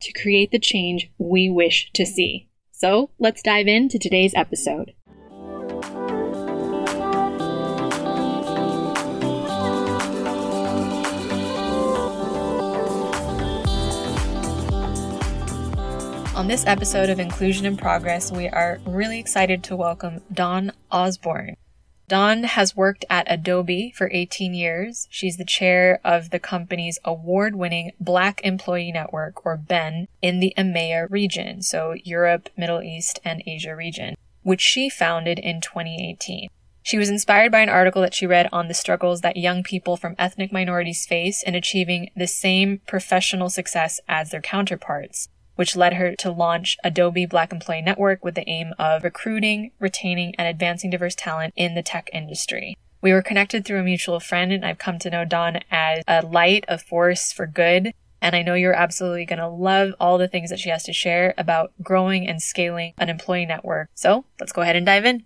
to create the change we wish to see. So let's dive into today's episode. On this episode of Inclusion in Progress, we are really excited to welcome Dawn Osbourne. Dawn has worked at Adobe for 18 years. She's the chair of the company's award winning Black Employee Network, or BEN, in the EMEA region, so Europe, Middle East, and Asia region, which she founded in 2018. She was inspired by an article that she read on the struggles that young people from ethnic minorities face in achieving the same professional success as their counterparts which led her to launch Adobe Black Employee Network with the aim of recruiting, retaining, and advancing diverse talent in the tech industry. We were connected through a mutual friend, and I've come to know Dawn as a light, a force for good. And I know you're absolutely going to love all the things that she has to share about growing and scaling an employee network. So let's go ahead and dive in.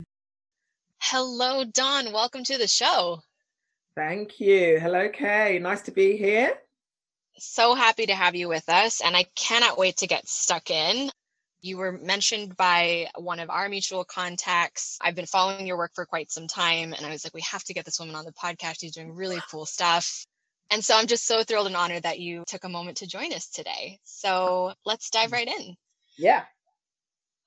Hello, Dawn. Welcome to the show. Thank you. Hello, Kay. Nice to be here so happy to have you with us, and I cannot wait to get stuck in. You were mentioned by one of our mutual contacts. I've been following your work for quite some time, and I was like, we have to get this woman on the podcast. She's doing really cool stuff. And so I'm just so thrilled and honored that you took a moment to join us today. So let's dive mm. right in. Yeah.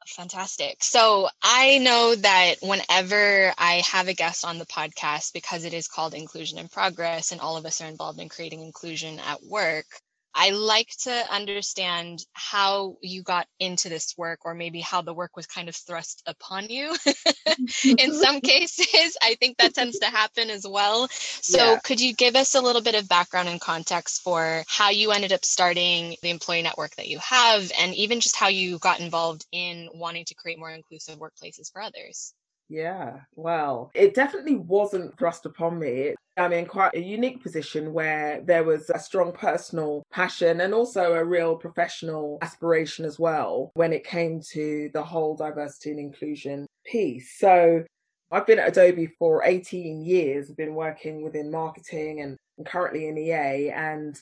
Fantastic. So I know that whenever I have a guest on the podcast, because it is called Inclusion in Progress and all of us are involved in creating inclusion at work, I like to understand how you got into this work, or maybe how the work was kind of thrust upon you. In some cases, I think that tends to happen as well. So, yeah. could you give us a little bit of background and context for how you ended up starting the employee network that you have, and even just how you got involved in wanting to create more inclusive workplaces for others? Yeah, well, it definitely wasn't thrust upon me. I'm in quite a unique position where there was a strong personal passion and also a real professional aspiration as well when it came to the whole diversity and inclusion piece. So I've been at Adobe for 18 years. I've been working within marketing and, currently in EA and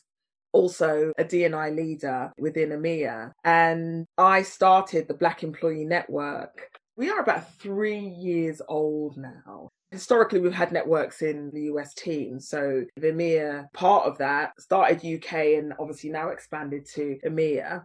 also a DNI leader within EMEA. And I started the Black Employee Network we are about three years old now. Historically, we've had networks in the US team. So EMEA, part of that, started UK and obviously now expanded to EMEA.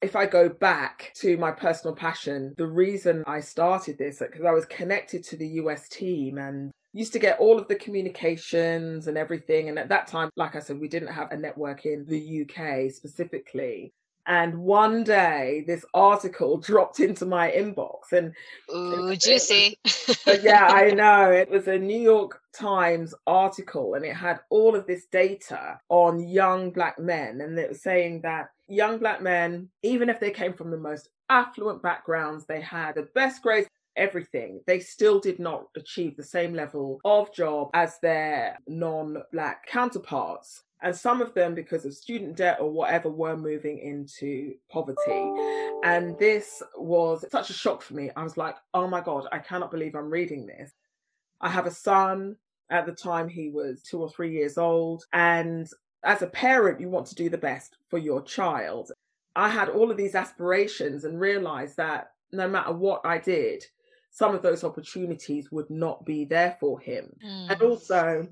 If I go back to my personal passion, the reason I started this, because I was connected to the US team and used to get all of the communications and everything. And at that time, like I said, we didn't have a network in the UK specifically. And one day, this article dropped into my inbox, and Ooh, juicy. yeah, I know. It was a New York Times article, and it had all of this data on young black men, and it was saying that young black men, even if they came from the most affluent backgrounds, they had the best grades everything, they still did not achieve the same level of job as their non black counterparts. And some of them, because of student debt or whatever, were moving into poverty. And this was such a shock for me. I was like, oh my God, I cannot believe I'm reading this. I have a son. At the time, he was two or three years old. And as a parent, you want to do the best for your child. I had all of these aspirations and realized that no matter what I did, some of those opportunities would not be there for him. Mm. And also,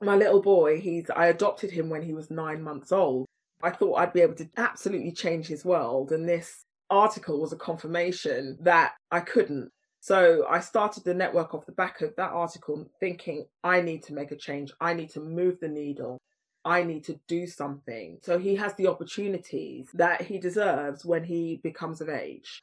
my little boy, he's I adopted him when he was nine months old. I thought I'd be able to absolutely change his world, and this article was a confirmation that I couldn't. So I started the network off the back of that article thinking, I need to make a change. I need to move the needle. I need to do something. So he has the opportunities that he deserves when he becomes of age.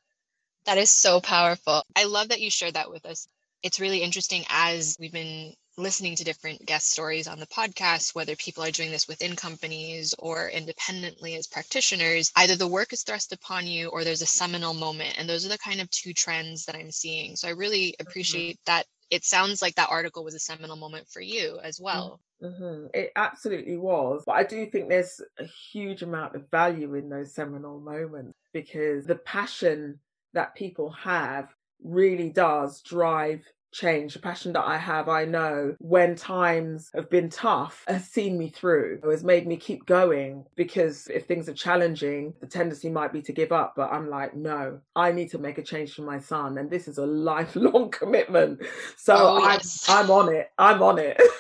That is so powerful. I love that you shared that with us. It's really interesting as we've been listening to different guest stories on the podcast, whether people are doing this within companies or independently as practitioners, either the work is thrust upon you or there's a seminal moment. And those are the kind of two trends that I'm seeing. So I really mm-hmm. appreciate mm-hmm. that. It sounds like that article was a seminal moment for you as well. Mm-hmm. It absolutely was. But I do think there's a huge amount of value in those seminal moments because the passion that people have really does drive change. The passion that I have, I know when times have been tough, has seen me through, it has made me keep going because if things are challenging, the tendency might be to give up. But I'm like, no, I need to make a change for my son. And this is a lifelong commitment. So oh, yes. I'm, I'm on it. I'm on it.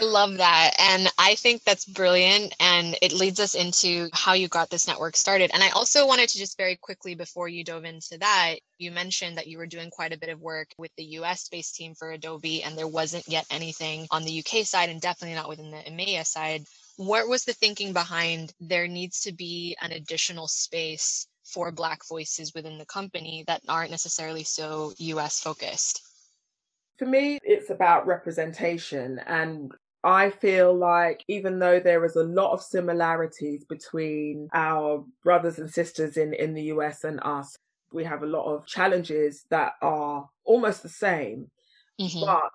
Love that. And I think that's brilliant. And it leads us into how you got this network started. And I also wanted to just very quickly, before you dove into that, you mentioned that you were doing quite a bit of work with the US based team for Adobe, and there wasn't yet anything on the UK side and definitely not within the EMEA side. What was the thinking behind there needs to be an additional space for Black voices within the company that aren't necessarily so US focused? For me, it's about representation. And I feel like even though there is a lot of similarities between our brothers and sisters in, in the US and us, we have a lot of challenges that are almost the same. Mm-hmm. But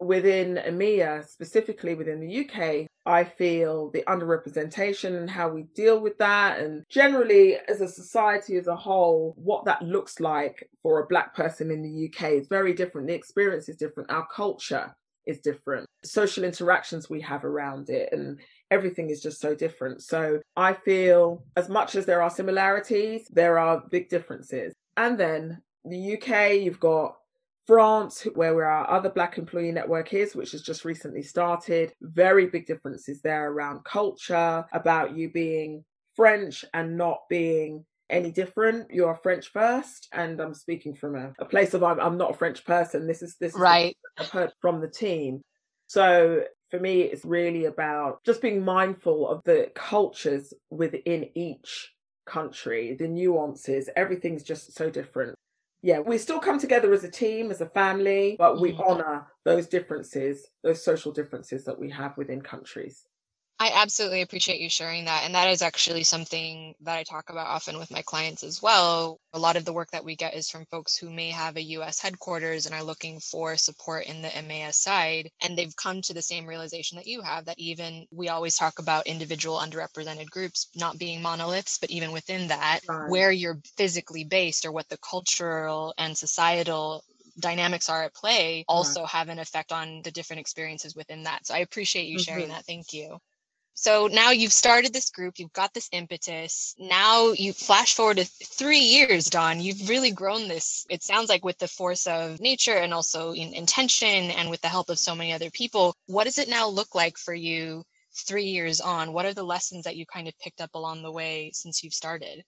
within EMEA, specifically within the UK, I feel the underrepresentation and how we deal with that, and generally as a society as a whole, what that looks like for a Black person in the UK is very different. The experience is different. Our culture is different. Social interactions we have around it, and mm. everything is just so different. So I feel as much as there are similarities, there are big differences. And then the UK, you've got France, where our other Black Employee Network is, which has just recently started. Very big differences there around culture, about you being French and not being any different. You're French first, and I'm speaking from a, a place of I'm, I'm, not a French person. This is this right. I've heard from the team. So for me, it's really about just being mindful of the cultures within each country, the nuances. Everything's just so different yeah, we still come together as a team, as a family, but we mm. honor those differences, those social differences that we have within countries. I absolutely appreciate you sharing that. And that is actually something that I talk about often with my clients as well. A lot of the work that we get is from folks who may have a US headquarters and are looking for support in the EMEA side. And they've come to the same realization that you have that even we always talk about individual underrepresented groups not being monoliths, but even within that, where you're physically based or what the cultural and societal dynamics are at play also have an effect on the different experiences within that. So I appreciate you sharing mm-hmm. that. Thank you. So now you've started this group, you've got this impetus. Now you flash forward to three years, Dawn. You've really grown this. It sounds like with the force of nature and also in intention and with the help of so many other people. What does it now look like for you three years on? What are the lessons that you kind of picked up along the way since you've started?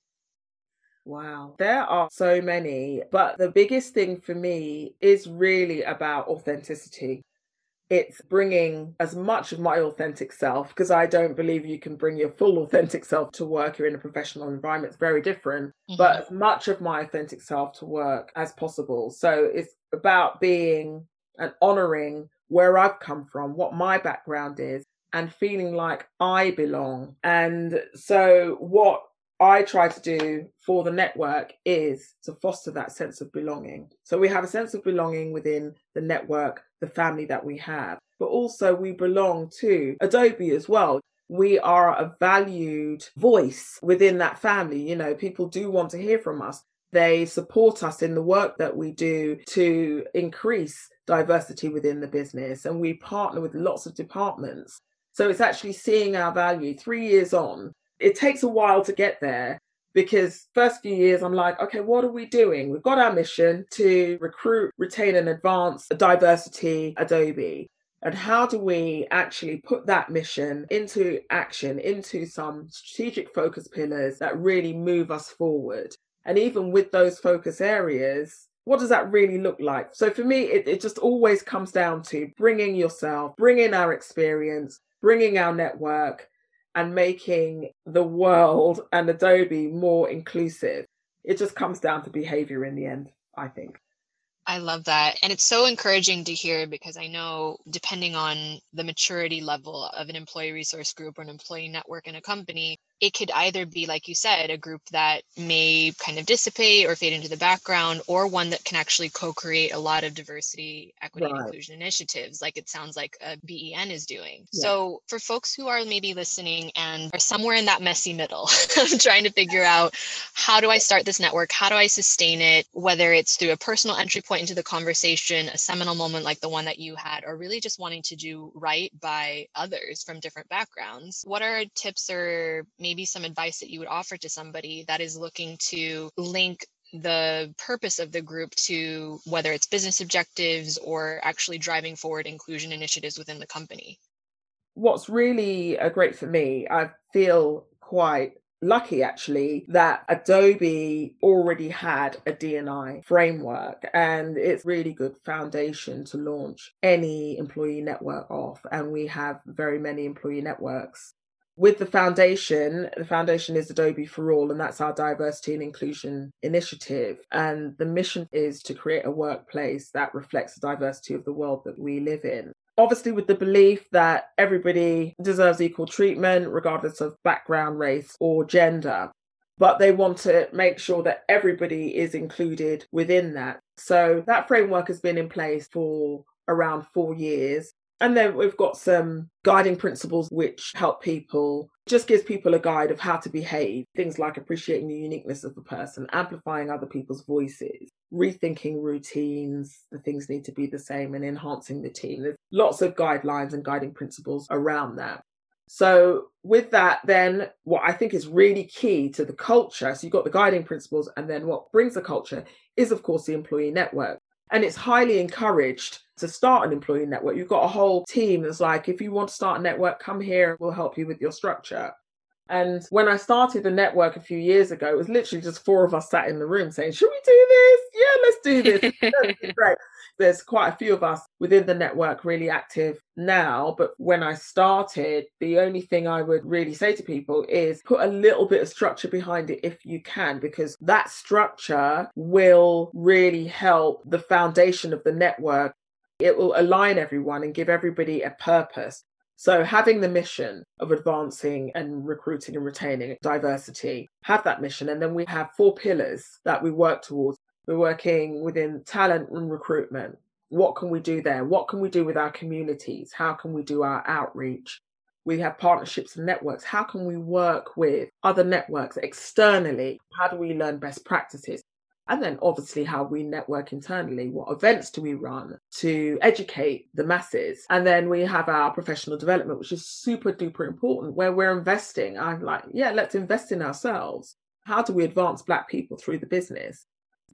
Wow, there are so many, but the biggest thing for me is really about authenticity it's bringing as much of my authentic self because I don't believe you can bring your full authentic self to work. You're in a professional environment, it's very different, mm-hmm. but as much of my authentic self to work as possible. So it's about being and honoring where I've come from, what my background is, and feeling like I belong. And so, what I try to do for the network is to foster that sense of belonging. So we have a sense of belonging within the network, the family that we have, but also we belong to Adobe as well. We are a valued voice within that family. You know, people do want to hear from us. They support us in the work that we do to increase diversity within the business, and we partner with lots of departments. So it's actually seeing our value three years on it takes a while to get there because first few years I'm like, okay, what are we doing? We've got our mission to recruit, retain and advance diversity Adobe. And how do we actually put that mission into action, into some strategic focus pillars that really move us forward? And even with those focus areas, what does that really look like? So for me, it, it just always comes down to bringing yourself, bringing our experience, bringing our network, and making the world and Adobe more inclusive. It just comes down to behavior in the end, I think. I love that. And it's so encouraging to hear because I know, depending on the maturity level of an employee resource group or an employee network in a company, it could either be, like you said, a group that may kind of dissipate or fade into the background, or one that can actually co create a lot of diversity, equity, right. and inclusion initiatives, like it sounds like a BEN is doing. Yeah. So, for folks who are maybe listening and are somewhere in that messy middle, trying to figure out how do I start this network? How do I sustain it? Whether it's through a personal entry point into the conversation, a seminal moment like the one that you had, or really just wanting to do right by others from different backgrounds, what are tips or maybe some advice that you would offer to somebody that is looking to link the purpose of the group to whether it's business objectives or actually driving forward inclusion initiatives within the company? What's really uh, great for me, I feel quite lucky actually that Adobe already had a D&I framework and it's really good foundation to launch any employee network off and we have very many employee networks with the foundation, the foundation is Adobe for All, and that's our diversity and inclusion initiative. And the mission is to create a workplace that reflects the diversity of the world that we live in. Obviously, with the belief that everybody deserves equal treatment, regardless of background, race, or gender. But they want to make sure that everybody is included within that. So that framework has been in place for around four years. And then we've got some guiding principles which help people, just gives people a guide of how to behave. Things like appreciating the uniqueness of the person, amplifying other people's voices, rethinking routines, the things need to be the same, and enhancing the team. There's lots of guidelines and guiding principles around that. So, with that, then what I think is really key to the culture so you've got the guiding principles, and then what brings the culture is, of course, the employee network. And it's highly encouraged to start an employee network. You've got a whole team that's like, if you want to start a network, come here, we'll help you with your structure. And when I started the network a few years ago, it was literally just four of us sat in the room saying, Should we do this? Yeah, let's do this. Great. There's quite a few of us within the network really active now. But when I started, the only thing I would really say to people is put a little bit of structure behind it if you can, because that structure will really help the foundation of the network it will align everyone and give everybody a purpose. So, having the mission of advancing and recruiting and retaining diversity, have that mission. And then we have four pillars that we work towards. We're working within talent and recruitment. What can we do there? What can we do with our communities? How can we do our outreach? We have partnerships and networks. How can we work with other networks externally? How do we learn best practices? And then obviously how we network internally. What events do we run to educate the masses? And then we have our professional development, which is super duper important, where we're investing. I'm like, yeah, let's invest in ourselves. How do we advance Black people through the business?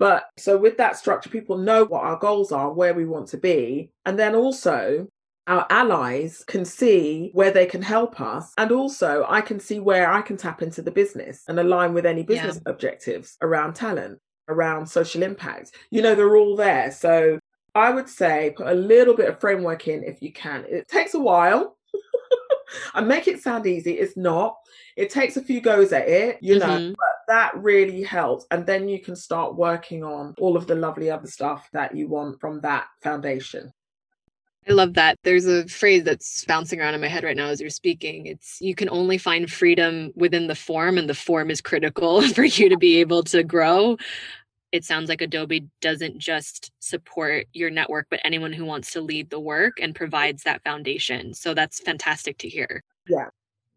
But so with that structure, people know what our goals are, where we want to be. And then also our allies can see where they can help us. And also, I can see where I can tap into the business and align with any business yeah. objectives around talent around social impact. You know, they're all there. So I would say put a little bit of framework in if you can. It takes a while. I make it sound easy. It's not. It takes a few goes at it, you know, mm-hmm. but that really helps. And then you can start working on all of the lovely other stuff that you want from that foundation. I love that. There's a phrase that's bouncing around in my head right now as you're speaking. It's you can only find freedom within the form, and the form is critical for you to be able to grow. It sounds like Adobe doesn't just support your network, but anyone who wants to lead the work and provides that foundation. So that's fantastic to hear. Yeah.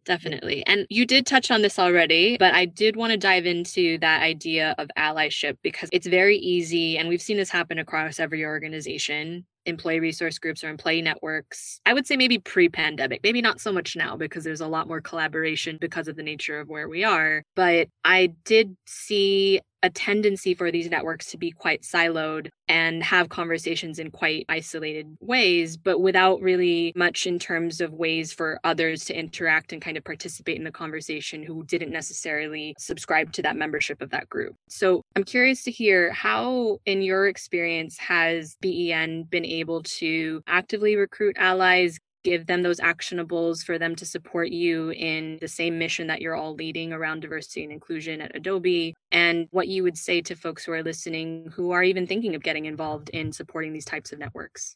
Definitely. And you did touch on this already, but I did want to dive into that idea of allyship because it's very easy. And we've seen this happen across every organization employee resource groups or employee networks. I would say maybe pre pandemic, maybe not so much now because there's a lot more collaboration because of the nature of where we are. But I did see a tendency for these networks to be quite siloed and have conversations in quite isolated ways, but without really much in terms of ways for others to interact and kind of participate in the conversation who didn't necessarily subscribe to that membership of that group. So I'm curious to hear how, in your experience, has BEN been able to actively recruit allies, give them those actionables for them to support you in the same mission that you're all leading around diversity and inclusion at Adobe, and what you would say to folks who are listening who are even thinking of getting involved in supporting these types of networks.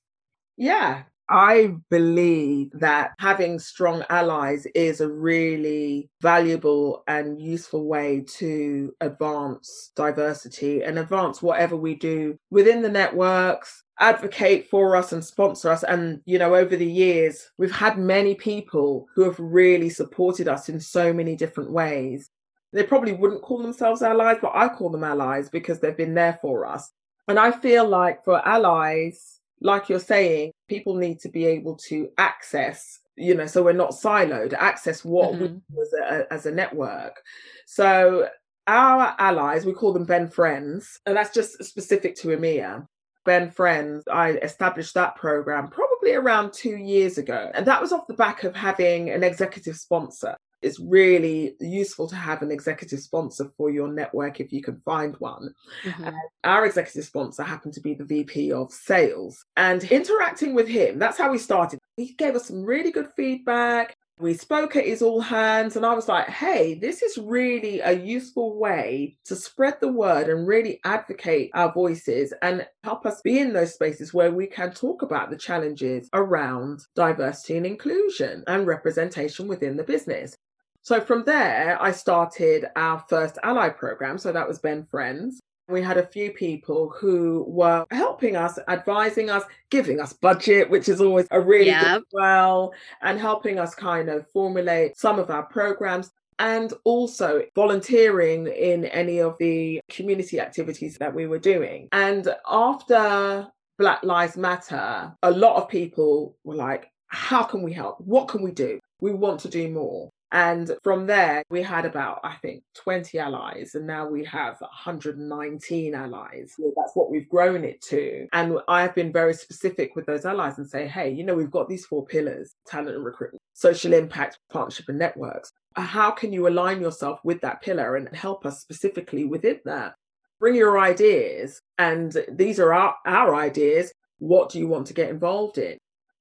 Yeah, I believe that having strong allies is a really valuable and useful way to advance diversity and advance whatever we do within the networks, advocate for us and sponsor us. And, you know, over the years, we've had many people who have really supported us in so many different ways. They probably wouldn't call themselves allies, but I call them allies because they've been there for us. And I feel like for allies, like you're saying, people need to be able to access, you know, so we're not siloed, access what mm-hmm. we do as a, as a network. So our allies, we call them BEN Friends, and that's just specific to EMEA. BEN Friends, I established that program probably around two years ago. And that was off the back of having an executive sponsor. It's really useful to have an executive sponsor for your network if you can find one. Mm-hmm. our executive sponsor happened to be the VP of sales. And interacting with him, that's how we started. He gave us some really good feedback we spoke at his all hands and i was like hey this is really a useful way to spread the word and really advocate our voices and help us be in those spaces where we can talk about the challenges around diversity and inclusion and representation within the business. So from there i started our first ally program. So that was BEN Friends we had a few people who were helping us, advising us, giving us budget, which is always a really yep. good well, and helping us kind of formulate some of our programs and also volunteering in any of the community activities that we were doing. And after Black Lives Matter, a lot of people were like, how can we help? What can we do? We want to do more. And from there, we had about, I think, 20 allies, and now we have 119 allies. That's what we've grown it to. And I've been very specific with those allies and say, hey, you know, we've got these four pillars talent and recruitment, social impact, partnership, and networks. How can you align yourself with that pillar and help us specifically within that? Bring your ideas, and these are our, our ideas. What do you want to get involved in?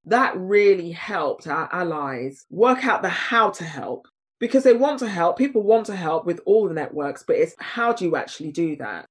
That really helped our allies work out the how to help because they want to help. People want to help with all the networks, but it's how do you actually do that?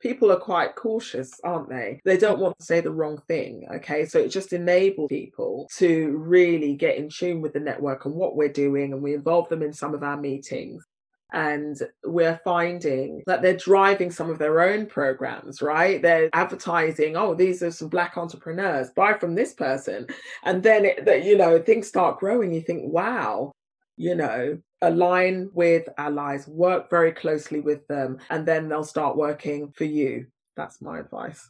People are quite cautious, aren't they? They don't want to say the wrong thing. Okay. So it just enables people to really get in tune with the network and what we're doing. And we involve them in some of our meetings and we're finding that they're driving some of their own programs right? They're advertising oh these are some black entrepreneurs buy from this person. And then it, you know things start growing you think wow you know align with allies work very closely with them and then they'll start working for you. That's my advice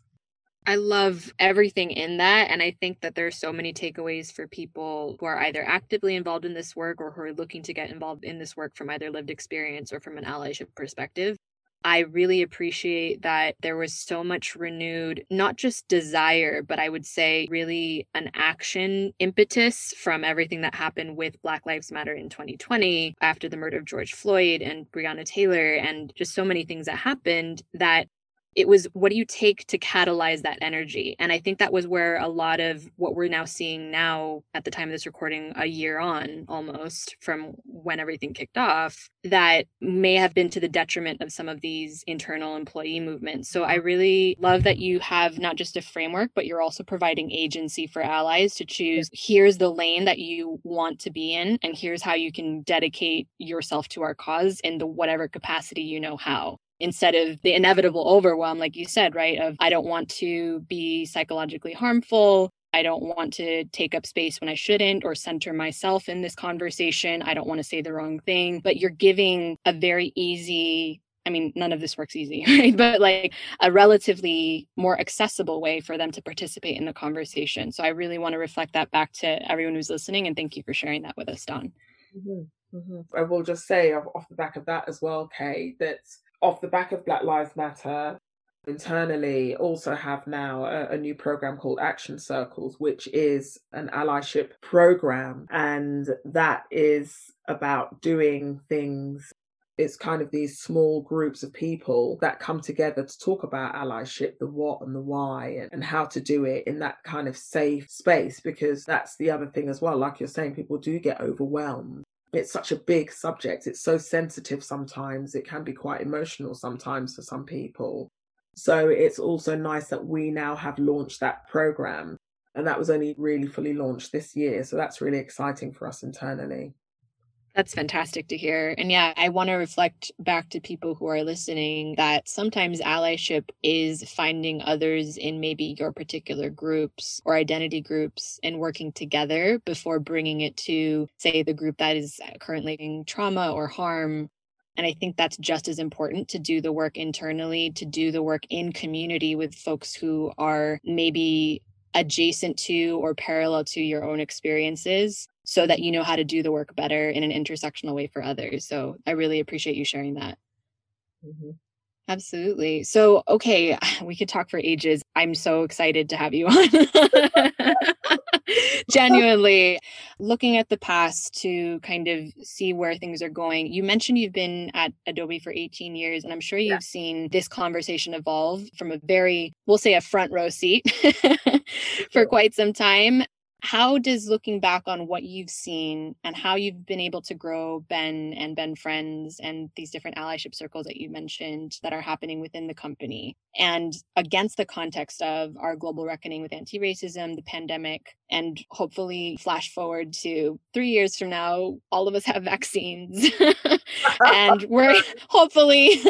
I love everything in that. And I think that there's so many takeaways for people who are either actively involved in this work or who are looking to get involved in this work from either lived experience or from an allyship perspective. I really appreciate that there was so much renewed, not just desire, but I would say really an action impetus from everything that happened with Black Lives Matter in 2020 after the murder of George Floyd and Breonna Taylor, and just so many things that happened that it was what do you take to catalyze that energy? And i think that was where a lot of what we're now seeing now at the time of this recording a year on almost from when everything kicked off that may have been to the detriment of some of these internal employee movements. So i really love that you have not just a framework but you're also providing agency for allies to choose here's the lane that you want to be in and here's how you can dedicate yourself to our cause in the whatever capacity you know how instead of the inevitable overwhelm, like you said, right? Of I don't want to be psychologically harmful. I don't want to take up space when I shouldn't or center myself in this conversation. I don't want to say the wrong thing. But you're giving a very easy I mean, none of this works easy, right? But like a relatively more accessible way for them to participate in the conversation. So I really want to reflect that back to everyone who's listening. And thank you for sharing that with us, Dawn. Mm-hmm. Mm-hmm. I will just say off, the back of that as well, Kay, that off the back of Black Lives Matter, internally also have now a, a, new program called Action Circles, which is an allyship program. And that is about doing things. It's kind of these small groups of people that come together to talk about allyship, the what and the why, and, and how to do it in that kind of safe space. Because that's the other thing as well. Like you're saying, people do get overwhelmed it's such a big subject. It's so sensitive sometimes. It can be quite emotional sometimes for some people. So it's also nice that we now have launched that program. And that was only really fully launched this year. So that's really exciting for us internally. That's fantastic to hear. And yeah, I want to reflect back to people who are listening that sometimes allyship is finding others in maybe your particular groups or identity groups and working together before bringing it to, say, the group that is currently in trauma or harm and I think that's just as important to do the work internally, to do the work in community with folks who are maybe adjacent to or parallel to your own experiences so that you know how to do the work better in an intersectional way for others. So I really appreciate you sharing that. Mm-hmm. Absolutely. So, okay, we could talk for ages. I'm so excited to have you on. Genuinely, looking at the past to kind of see where things are going. You mentioned you've been at Adobe for 18 years, and I'm sure you've yeah. seen this conversation evolve from a very, we'll say, a front row seat for quite some time how does looking back on what you've seen and how you've been able to grow Ben and Ben Friends and these different allyship circles that you mentioned that are happening within the company and against the context of our global reckoning with anti racism, the pandemic, and hopefully flash forward to three years from now, all of us have vaccines. and we're hopefully,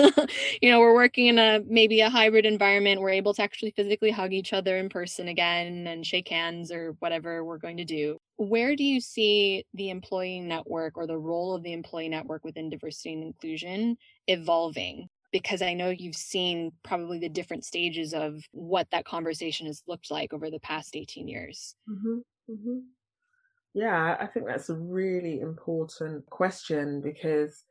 you know, we're working in a maybe a hybrid environment. We're able to actually physically hug each other in person again and shake hands or whatever we're going to do. Where do you see the employee network or the role of the employee network within diversity and inclusion evolving? Because I know you've seen probably the different stages of what that conversation has looked like over the past 18 years. Mm-hmm. Mm-hmm. Yeah, I think that's a really important question because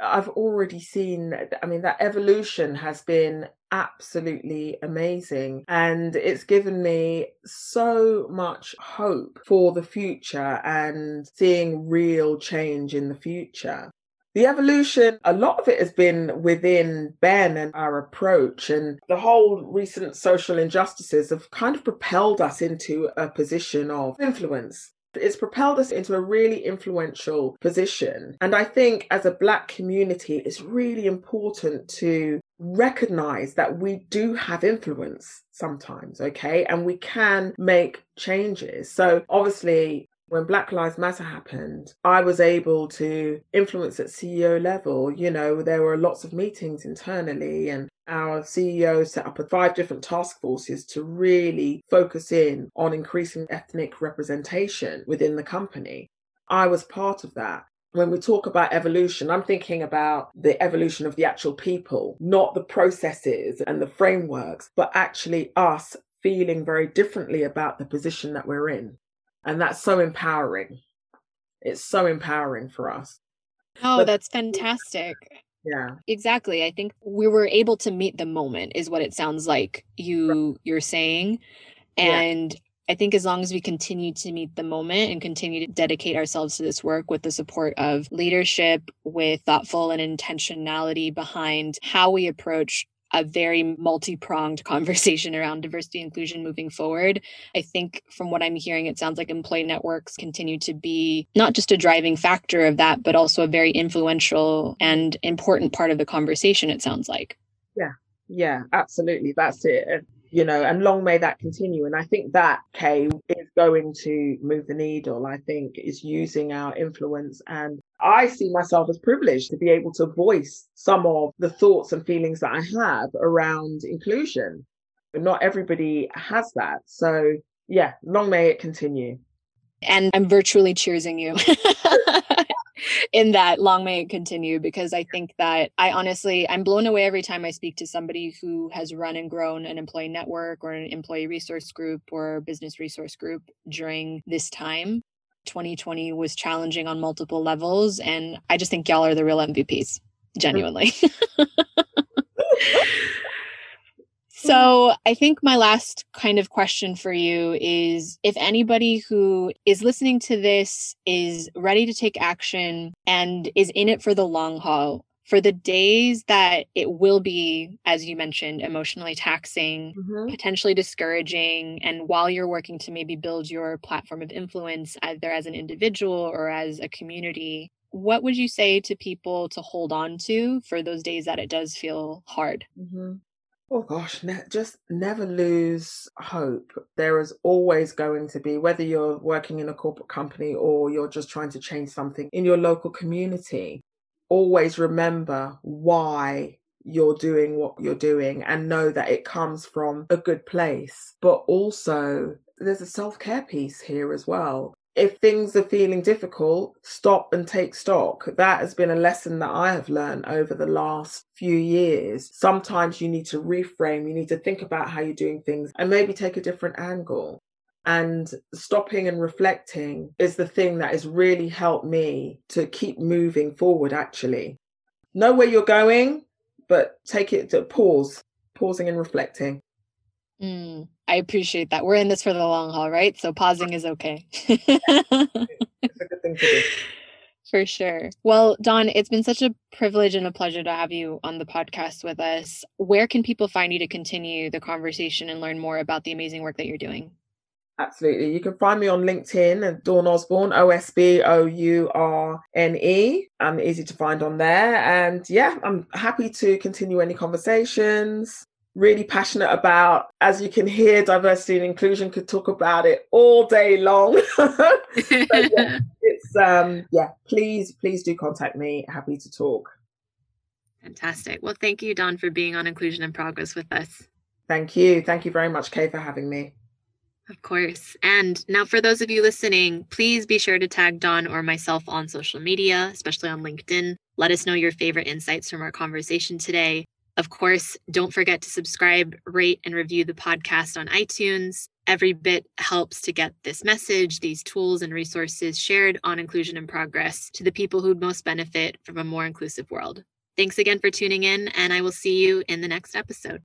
I've already seen, I mean, that evolution has been absolutely amazing. And it's given me so much hope for the future and seeing real change in the future. The evolution, a lot of it has been within Ben and our approach, and the whole recent social injustices have kind of propelled us into a position of influence. It's propelled us into a really influential position. And I think as a Black community, it's really important to recognize that we do have influence sometimes, okay? And we can make changes. So obviously, when Black Lives Matter happened, I was able to influence at CEO level. You know, there were lots of meetings internally, and our CEO set up five different task forces to really focus in on increasing ethnic representation within the company. I was part of that. When we talk about evolution, I'm thinking about the evolution of the actual people, not the processes and the frameworks, but actually us feeling very differently about the position that we're in. And that's so empowering. It's so empowering for us. Oh, but, that's fantastic. Yeah. Exactly. I think we were able to meet the moment is what it sounds like you you're saying. And yeah. I think as long as we continue to meet the moment and continue to dedicate ourselves to this work with the support of leadership, with thoughtful and intentionality behind how we approach a very multi-pronged conversation around diversity inclusion moving forward. I think from what I'm hearing, it sounds like employee networks continue to be not just a driving factor of that, but also a very influential and important part of the conversation, it sounds like. Yeah, yeah, absolutely. That's it you know, and long may that continue. And I think that, Kay, is going to move the needle. I think is using our influence. And I see myself as privileged to be able to voice some of the thoughts and feelings that I have around inclusion. But not everybody has that. So, yeah, long may it continue. And I'm virtually cheersing you. in that long may it continue because I think that I honestly I'm blown away every time I speak to somebody who has run and grown an employee network or an employee resource group or business resource group during this time. 2020 was challenging on multiple levels and I just think y'all are the real MVPs genuinely. So, I think my last kind of question for you is if anybody who is listening to this is ready to take action and is in it for the long haul, for the days that it will be, as you mentioned, emotionally taxing, mm-hmm. potentially discouraging, and while you're working to maybe build your platform of influence, either as an individual or as a community, what would you say to people to hold on to for those days that it does feel hard? Mm-hmm. Oh gosh, ne- just never lose hope. There is always going to be, whether you're working in a corporate company or you're just trying to change something in your local community, always remember why you're doing what you're doing and know that it comes from a good place. But also, there's a self care piece here as well if things are feeling difficult, stop and take stock. That has been a lesson that I have learned over the last few years. Sometimes you need to reframe, you need to think about how you're doing things and maybe take a different angle. And stopping and reflecting is the thing that has really helped me to keep moving forward, actually. Know where you're going, but take it to pause, pausing and reflecting. Mm, I appreciate that. We're in this for the long haul, right? So pausing is okay. it's a good thing to do. For sure. Well, Dawn, it's been such a privilege and a pleasure to have you on the podcast with us. Where can people find you to continue the conversation and learn more about the amazing work that you're doing? Absolutely. You can find me on LinkedIn at Dawn Osbourne, O S B O U R N E. I'm easy to find on there. And yeah, I'm happy to continue any conversations really passionate about. As you can hear, diversity and inclusion could talk about it all day long. yeah, it's um yeah, please, please do contact me. Happy to talk. Fantastic. Well, thank you, Dawn, for being on Inclusion in Progress with us. Thank you. Thank you very much, Kay, for having me. Of course. And now, for those of you listening, please be sure to tag Dawn or myself on social media, especially on LinkedIn. Let us know your favorite insights from our conversation today. Of course, don't forget to subscribe, rate, and review the podcast on iTunes. Every bit helps to get this message, these tools and resources shared on Inclusion in Progress to the people who'd most benefit from a more inclusive world. Thanks again for tuning in, and I will see you in the next episode.